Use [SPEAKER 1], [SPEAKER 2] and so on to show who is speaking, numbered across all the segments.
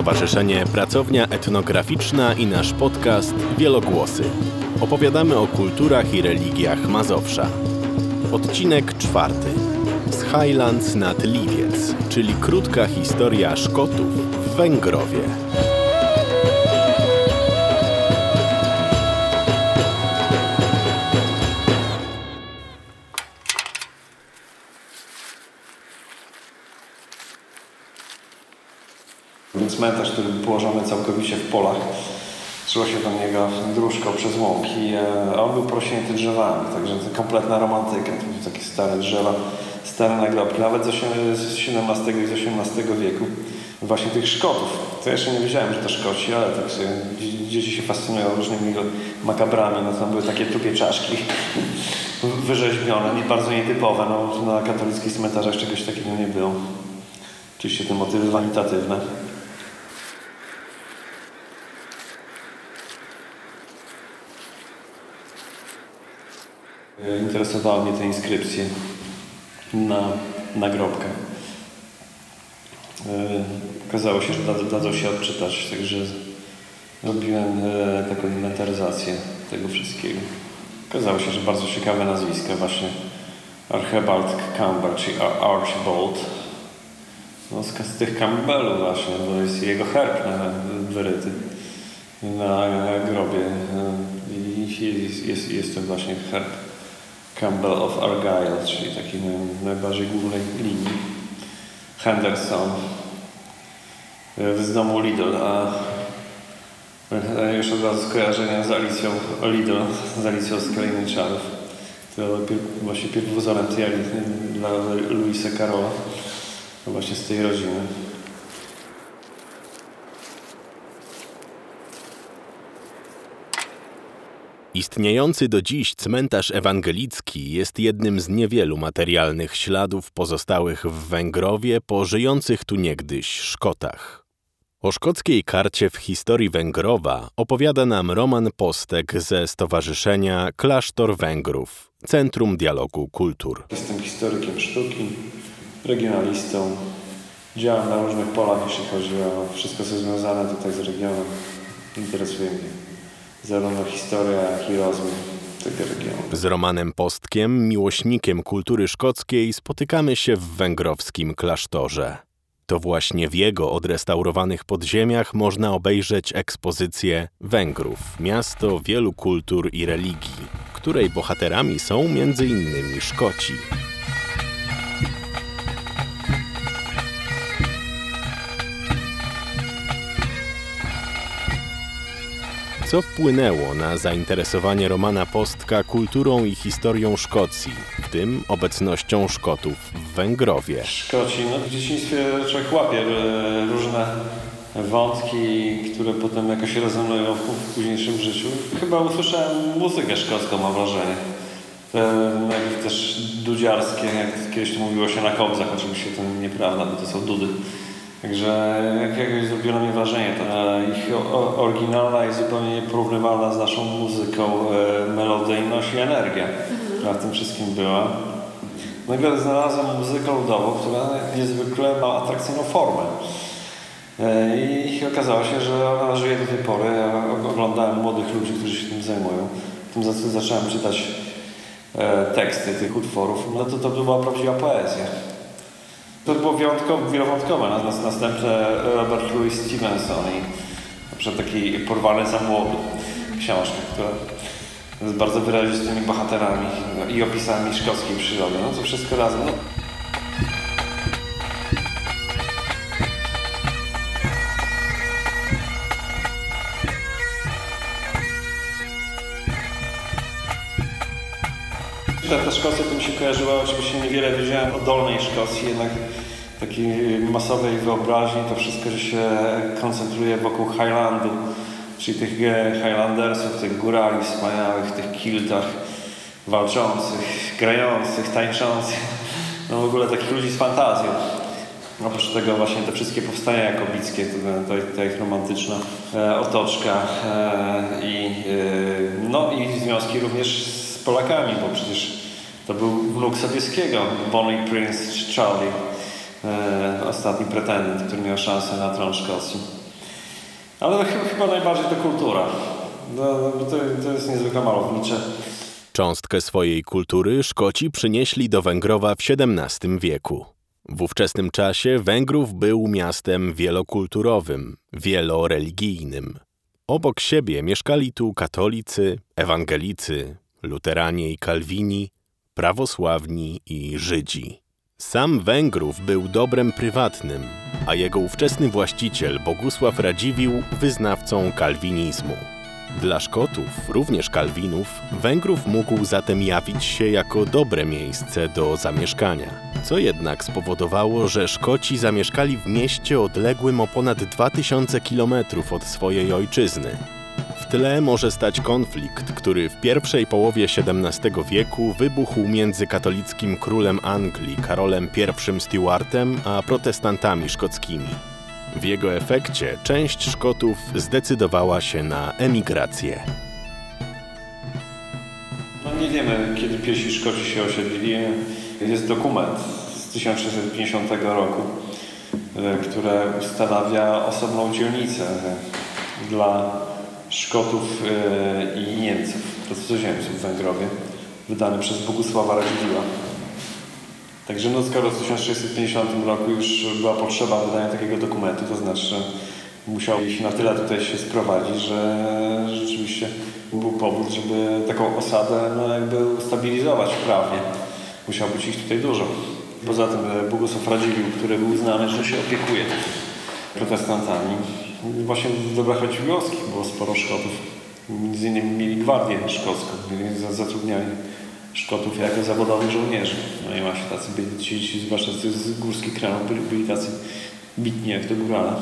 [SPEAKER 1] Stowarzyszenie Pracownia Etnograficzna i nasz podcast Wielogłosy. Opowiadamy o kulturach i religiach Mazowsza. Odcinek czwarty. Z Highlands nad Liwiec, czyli krótka historia Szkotów w Węgrowie.
[SPEAKER 2] Całkowicie w polach. Szło się do niego dróżką przez łąki, e, a on był prosięty drzewami, także kompletna romantyka. To były takie stare drzewa, stare nagrobki, nawet z XVII i z XVIII wieku. Właśnie tych Szkotów. To ja jeszcze nie wiedziałem, że to Szkoci, ale tak się, dzieci się fascynują różnymi makabrami. No tam były takie trupie czaszki wyrzeźbione, nie, bardzo nietypowe. No, na katolickich cmentarzach czegoś takiego nie było. Oczywiście te motywy wanitatywne. Interesowały mnie te inskrypcje na nagrobkach. E, okazało się, że dadzą, się odczytać, także robiłem e, taką inwentaryzację tego wszystkiego. Okazało się, że bardzo ciekawe nazwiska właśnie Archibald Campbell, czyli Archibald. No, z tych Campbellów właśnie, bo jest jego herb na, wyryty na grobie i jest, jest, jest to właśnie herb Campbell of Argyle, czyli taki najbardziej głównej linii. Henderson z domu Lidl, a już od razu skojarzenia z Alicją Lidl, z Alicją z Krainy Czarów. To właśnie pierwowzorem tej dla Louisa Carola, właśnie z tej rodziny.
[SPEAKER 1] Istniejący do dziś cmentarz ewangelicki jest jednym z niewielu materialnych śladów pozostałych w Węgrowie po żyjących tu niegdyś Szkotach. O szkockiej karcie w historii Węgrowa opowiada nam Roman Postek ze Stowarzyszenia Klasztor Węgrów, Centrum Dialogu Kultur.
[SPEAKER 2] Jestem historykiem sztuki, regionalistą. Działam na różnych polach, jeśli chodzi o wszystko, co związane tutaj z regionem. Interesuje mnie zarówno historia, jak i rozwój tego regionu.
[SPEAKER 1] Z Romanem Postkiem, miłośnikiem kultury szkockiej, spotykamy się w węgrowskim klasztorze. To właśnie w jego odrestaurowanych podziemiach można obejrzeć ekspozycję Węgrów, miasto wielu kultur i religii, której bohaterami są m.in. Szkoci. Co wpłynęło na zainteresowanie Romana Postka kulturą i historią Szkocji, w tym obecnością Szkotów w Węgrowie?
[SPEAKER 2] Szkoci, no w dzieciństwie człowiek łapie e, różne wątki, które potem jakoś rezonują w późniejszym życiu. Chyba usłyszałem muzykę szkocką, mam wrażenie. Te, też dudziarskie, jak kiedyś mówiło się na kobzach, oczywiście to nieprawda, bo to są dudy. Także jakiegoś zrobiło na mnie wrażenie. Ta ich oryginalna jest zupełnie nieporównywalna z naszą muzyką, e, melodyjność i energia, która w tym wszystkim była. Nagle znalazłem muzykę ludową, która niezwykle ma atrakcyjną formę. E, I okazało się, że ona żyje do tej pory. Ja oglądałem młodych ludzi, którzy się tym zajmują. Potem zacząłem czytać e, teksty tych utworów. No to to była prawdziwa poezja. To było wyjątkowo, wielowątkowe. Następne Robert Louis Stevenson i na przykład taki Porwany za młodu książka, która z bardzo wyrazistymi bohaterami i opisami szkockiej przyrody. No to wszystko razem. No. Ta Szkocja to mi się kojarzyła, oczywiście niewiele wiedziałem o dolnej Szkocji, jednak takiej masowej wyobraźni to wszystko, się koncentruje wokół Highlandu, czyli tych Highlandersów, tych górali wspaniałych, tych kiltach walczących, grających, tańczących, no w ogóle takich ludzi z fantazją. Oprócz tego właśnie te wszystkie powstania jakobickie, to, ta ich romantyczna e, otoczka e, i, e, no, i związki również z Polakami, bo przecież to był wnuk Sobieskiego, Bonnie Prince Charlie, e, ostatni pretendent, który miał szansę na tron Szkocji. Ale chyba, najbardziej to kultura. No, no, to, to jest niezwykle malownicze.
[SPEAKER 1] Cząstkę swojej kultury Szkoci przynieśli do Węgrowa w XVII wieku. W ówczesnym czasie Węgrów był miastem wielokulturowym, wieloreligijnym. Obok siebie mieszkali tu katolicy, ewangelicy, luteranie i kalwini, prawosławni i Żydzi. Sam Węgrów był dobrem prywatnym, a jego ówczesny właściciel Bogusław Radziwiłł wyznawcą kalwinizmu. Dla Szkotów, również Kalwinów, Węgrów mógł zatem jawić się jako dobre miejsce do zamieszkania, co jednak spowodowało, że Szkoci zamieszkali w mieście odległym o ponad 2000 km od swojej ojczyzny. Tle może stać konflikt, który w pierwszej połowie XVII wieku wybuchł między katolickim królem Anglii Karolem I Stuartem a protestantami szkockimi. W jego efekcie część Szkotów zdecydowała się na emigrację.
[SPEAKER 2] No nie wiemy, kiedy pierwsi Szkoci się osiedlili. Jest dokument z 1650 roku, e, które ustanawia osobną dzielnicę dla Szkotów e, i Niemców, cudzoziemców w Węgrowie, wydany przez Bogusława Radziwiła. Także no, skoro w 1650 roku już była potrzeba wydania takiego dokumentu, to znaczy, musiał się na tyle tutaj się sprowadzić, że rzeczywiście był powód, żeby taką osadę no, jakby ustabilizować prawnie. Musiał być ich tutaj dużo. Poza tym e, Bogusław Radziwiłł, który był znany, że się opiekuje protestantami. Właśnie w dobrach radziwiłowskich było sporo Szkotów. Między innymi mieli gwardię szkocką, zatrudniali Szkotów jako zawodowych żołnierzy. No i właśnie tacy byli ci, ci zwłaszcza z górskich krajów, byli, byli tacy bitni jak to górale.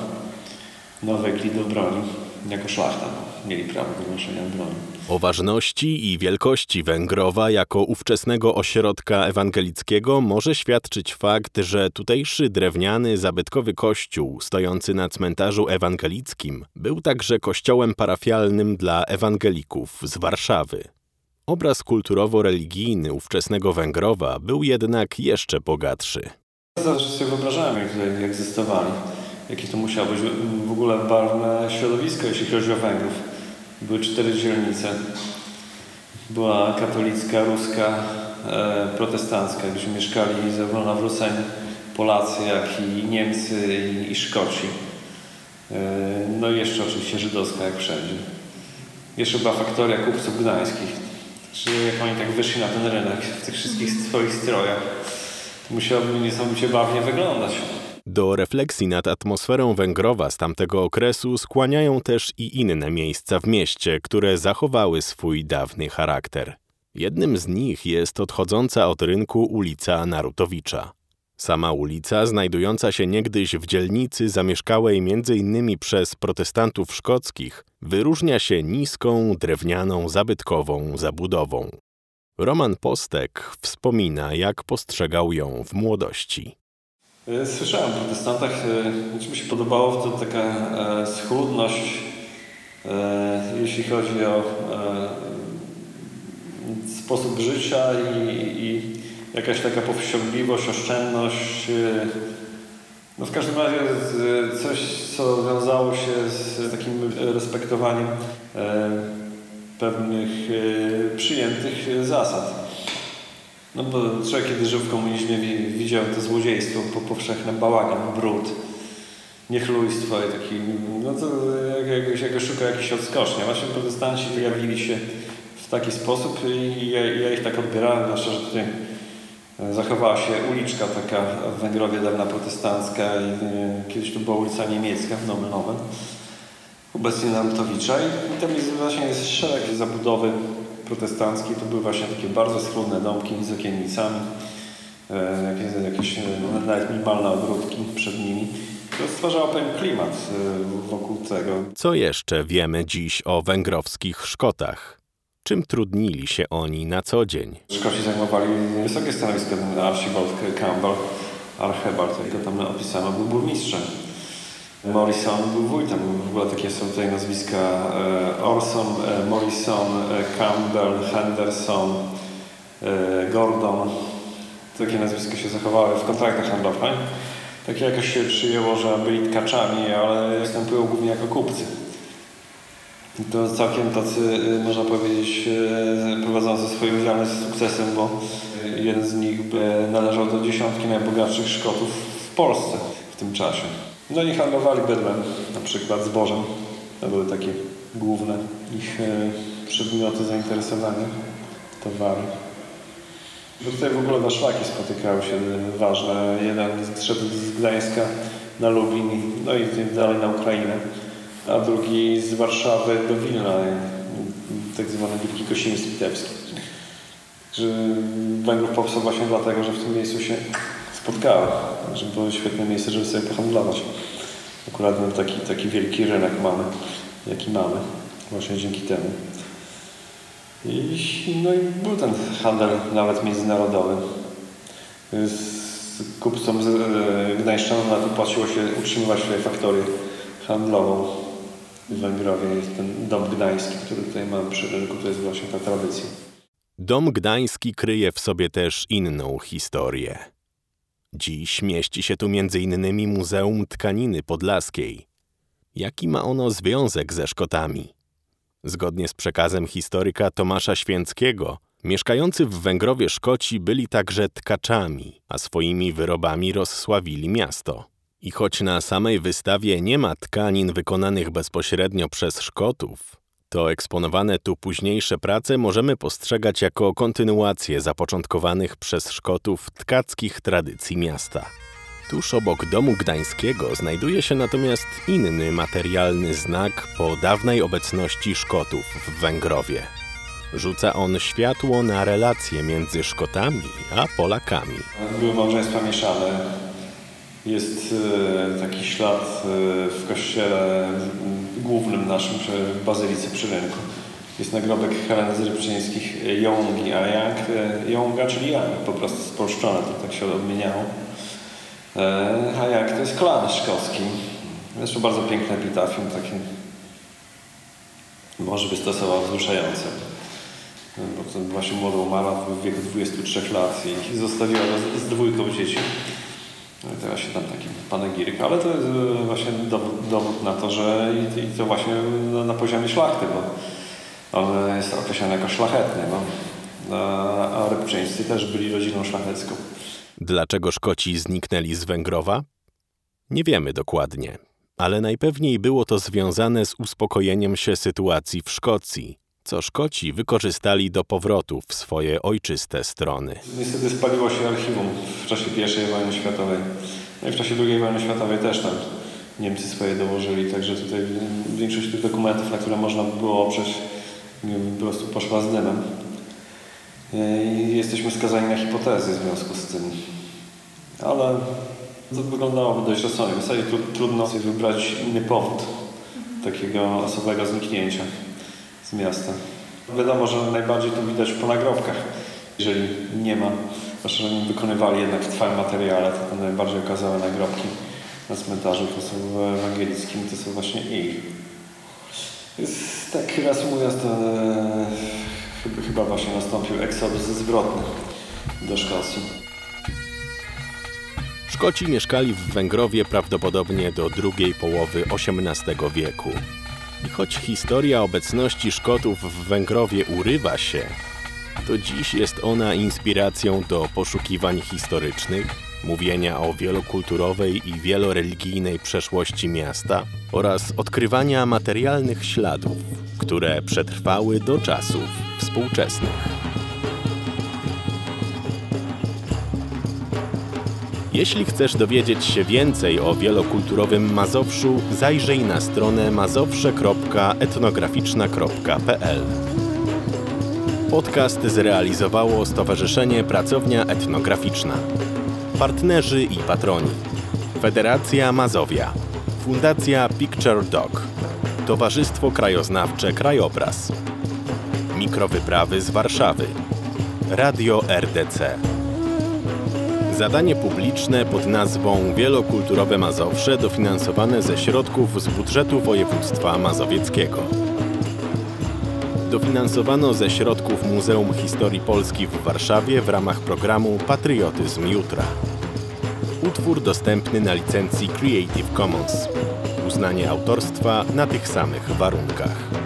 [SPEAKER 2] Nawykli do broni jako szlachta. Mieli prawo do noszenia broni.
[SPEAKER 1] O ważności i wielkości Węgrowa jako ówczesnego ośrodka ewangelickiego może świadczyć fakt, że tutejszy drewniany, zabytkowy kościół stojący na cmentarzu ewangelickim był także kościołem parafialnym dla ewangelików z Warszawy. Obraz kulturowo-religijny ówczesnego Węgrowa był jednak jeszcze bogatszy.
[SPEAKER 2] Zawsze sobie wyobrażałem, jak tutaj egzystowali. Jakie to musiało być w ogóle barwne środowisko, jeśli chodzi o Węgrów. Były cztery dzielnice. Była katolicka, ruska, e, protestancka, gdzie mieszkali zarówno nawróceni Polacy, jak i Niemcy i, i Szkoci. E, no i jeszcze oczywiście żydowska, jak wszędzie. Jeszcze była faktoria kupców gdańskich że jak oni tak wyszli na ten rynek w tych wszystkich swoich strojach, to musiałoby niesamowicie bawnie wyglądać.
[SPEAKER 1] Do refleksji nad atmosferą Węgrowa z tamtego okresu skłaniają też i inne miejsca w mieście, które zachowały swój dawny charakter. Jednym z nich jest odchodząca od rynku ulica Narutowicza. Sama ulica, znajdująca się niegdyś w dzielnicy zamieszkałej m.in. przez protestantów szkockich, wyróżnia się niską, drewnianą, zabytkową zabudową. Roman Postek wspomina, jak postrzegał ją w młodości.
[SPEAKER 2] E, słyszałem o protestantach, e, mi się podobało to taka e, schludność, jeśli chodzi o sposób życia i, i jakaś taka powściągliwość, oszczędność. No w każdym razie coś, co wiązało się z takim respektowaniem pewnych przyjętych zasad. No bo człowiek, kiedy żył w komunizmie, widział to złodziejstwo, po powszechny bałagan, brud, niechlujstwo i taki, no to jak, jak, jak szuka jakiś odskocznia. Właśnie protestanci wyjawili się w taki sposób i ja, ja ich tak odbierałem, zwłaszcza, że tutaj Zachowała się uliczka taka w Węgrowie dawna protestancka i e, kiedyś to była ulica niemiecka w Nomen Nomen, obecnie Narutowicza i tam jest właśnie jest szereg zabudowy protestanckiej, to były właśnie takie bardzo schludne domki z okiennicami, e, jakieś, jakieś no, nawet minimalne ogródki przed nimi. To stwarzało pewien klimat e, wokół tego.
[SPEAKER 1] Co jeszcze wiemy dziś o węgrowskich Szkotach? Czym trudnili się oni na co dzień?
[SPEAKER 2] Szkoci zajmowali wysokie stanowisko. Archibald Campbell, Archibald, jak go tam opisano, był burmistrzem. Morrison był wójtem. W ogóle takie są tutaj nazwiska e, Orson, e, Morrison, e, Campbell, Henderson, Gordon. Takie nazwiska się zachowały w kontraktach handlowych. Takie jakoś się przyjęło, że byli tkaczami, ale występują głównie jako kupcy. To całkiem tacy, można powiedzieć, prowadzący swoje działalność z sukcesem, bo jeden z nich należał do dziesiątki najbogatszych Szkotów w Polsce w tym czasie. No i handlowali bydłem, na przykład zbożem. To były takie główne ich y, przedmioty zainteresowania, towary. Bo tutaj w ogóle na szlaki spotykały się ważne. Jeden szedł z Gdańska na Lubin, no i dalej na Ukrainę, a drugi z Warszawy do Wilna, tak zwany Wielki Kosiński Tepski. Że Węgrów powstał właśnie dlatego, że w tym miejscu się spotkały, że było świetne miejsce, żeby sobie pohandlować. Akurat my taki, taki wielki rynek mamy, jaki mamy, właśnie dzięki temu. I, no i był ten handel nawet międzynarodowy. Z kupcom z e, Gdańszczan nawet opłaciło się utrzymywać tutaj faktorię handlową w Węgrowie. Jest ten dom gdański, który tutaj mamy przy rynku, to jest właśnie ta tradycja.
[SPEAKER 1] Dom gdański kryje w sobie też inną historię. Dziś mieści się tu m.in. Muzeum Tkaniny Podlaskiej. Jaki ma ono związek ze Szkotami? Zgodnie z przekazem historyka Tomasza Święckiego, mieszkający w Węgrowie Szkoci byli także tkaczami, a swoimi wyrobami rozsławili miasto. I choć na samej wystawie nie ma tkanin wykonanych bezpośrednio przez Szkotów, to eksponowane tu późniejsze prace możemy postrzegać jako kontynuację zapoczątkowanych przez Szkotów tkackich tradycji miasta. Tuż obok domu gdańskiego znajduje się natomiast inny materialny znak po dawnej obecności Szkotów w Węgrowie. Rzuca on światło na relacje między Szkotami a Polakami.
[SPEAKER 2] Były małżeństwa mieszane. Jest e, taki ślad e, w kościele głównym naszym, w Bazylice przy rynku. Jest nagrobek Heleny z Rybczyńskich Jągi, a jak Jąga, czyli Jan, po prostu spolszczone, to tak się odmieniało. E, a jak to jest klan szkocki. Zresztą bardzo piękne epitafium, takie może wystosował wzruszające. Bo to właśnie młoda umarła w wieku 23 lat i zostawiła z, z dwójką dzieci. No i teraz się tam taki panegiryk, ale to jest e, właśnie dowód, dowód na to, że i, i to właśnie na poziomie szlachty, bo on jest określony jako szlachetny, no. a, a rybczyńscy też byli rodziną szlachecką.
[SPEAKER 1] Dlaczego Szkoci zniknęli z Węgrowa? Nie wiemy dokładnie, ale najpewniej było to związane z uspokojeniem się sytuacji w Szkocji, co Szkoci wykorzystali do powrotu w swoje ojczyste strony.
[SPEAKER 2] Niestety spaliło się archiwum w czasie I wojny światowej. No i w czasie II wojny światowej też tam Niemcy swoje dołożyli, także tutaj większość tych dokumentów, na które można było oprzeć, po prostu poszła z dymem. I jesteśmy skazani na hipotezy w związku z tym. Ale to wyglądałoby dość rozsądnie. W zasadzie trudno sobie wybrać inny powód takiego osobowego zniknięcia z miasta. Wiadomo, że najbardziej to widać po nagrobkach. Jeżeli nie ma, zwłaszcza, że wykonywali jednak w trwałym materiale, to te najbardziej okazałe nagrobki na cmentarzu to są ewangelickim, to są właśnie ich. Jest, tak reasumując, to e, chyba, chyba właśnie nastąpił eksodus zwrotny do Szkocji.
[SPEAKER 1] Szkoci mieszkali w Węgrowie prawdopodobnie do drugiej połowy XVIII wieku. I choć historia obecności Szkotów w Węgrowie urywa się, to dziś jest ona inspiracją do poszukiwań historycznych, mówienia o wielokulturowej i wieloreligijnej przeszłości miasta oraz odkrywania materialnych śladów, które przetrwały do czasów współczesnych. Jeśli chcesz dowiedzieć się więcej o wielokulturowym Mazowszu, zajrzyj na stronę mazowsze.etnograficzna.pl. Podcast zrealizowało Stowarzyszenie Pracownia Etnograficzna. Partnerzy i patroni. Federacja Mazowia. Fundacja Picture Dog. Towarzystwo Krajoznawcze Krajobraz. Mikrowyprawy z Warszawy. Radio RDC. Zadanie publiczne pod nazwą Wielokulturowe Mazowsze dofinansowane ze środków z budżetu województwa mazowieckiego. Dofinansowano ze środków Muzeum Historii Polski w Warszawie w ramach programu Patriotyzm Jutra. Utwór dostępny na licencji Creative Commons. Uznanie autorstwa na tych samych warunkach.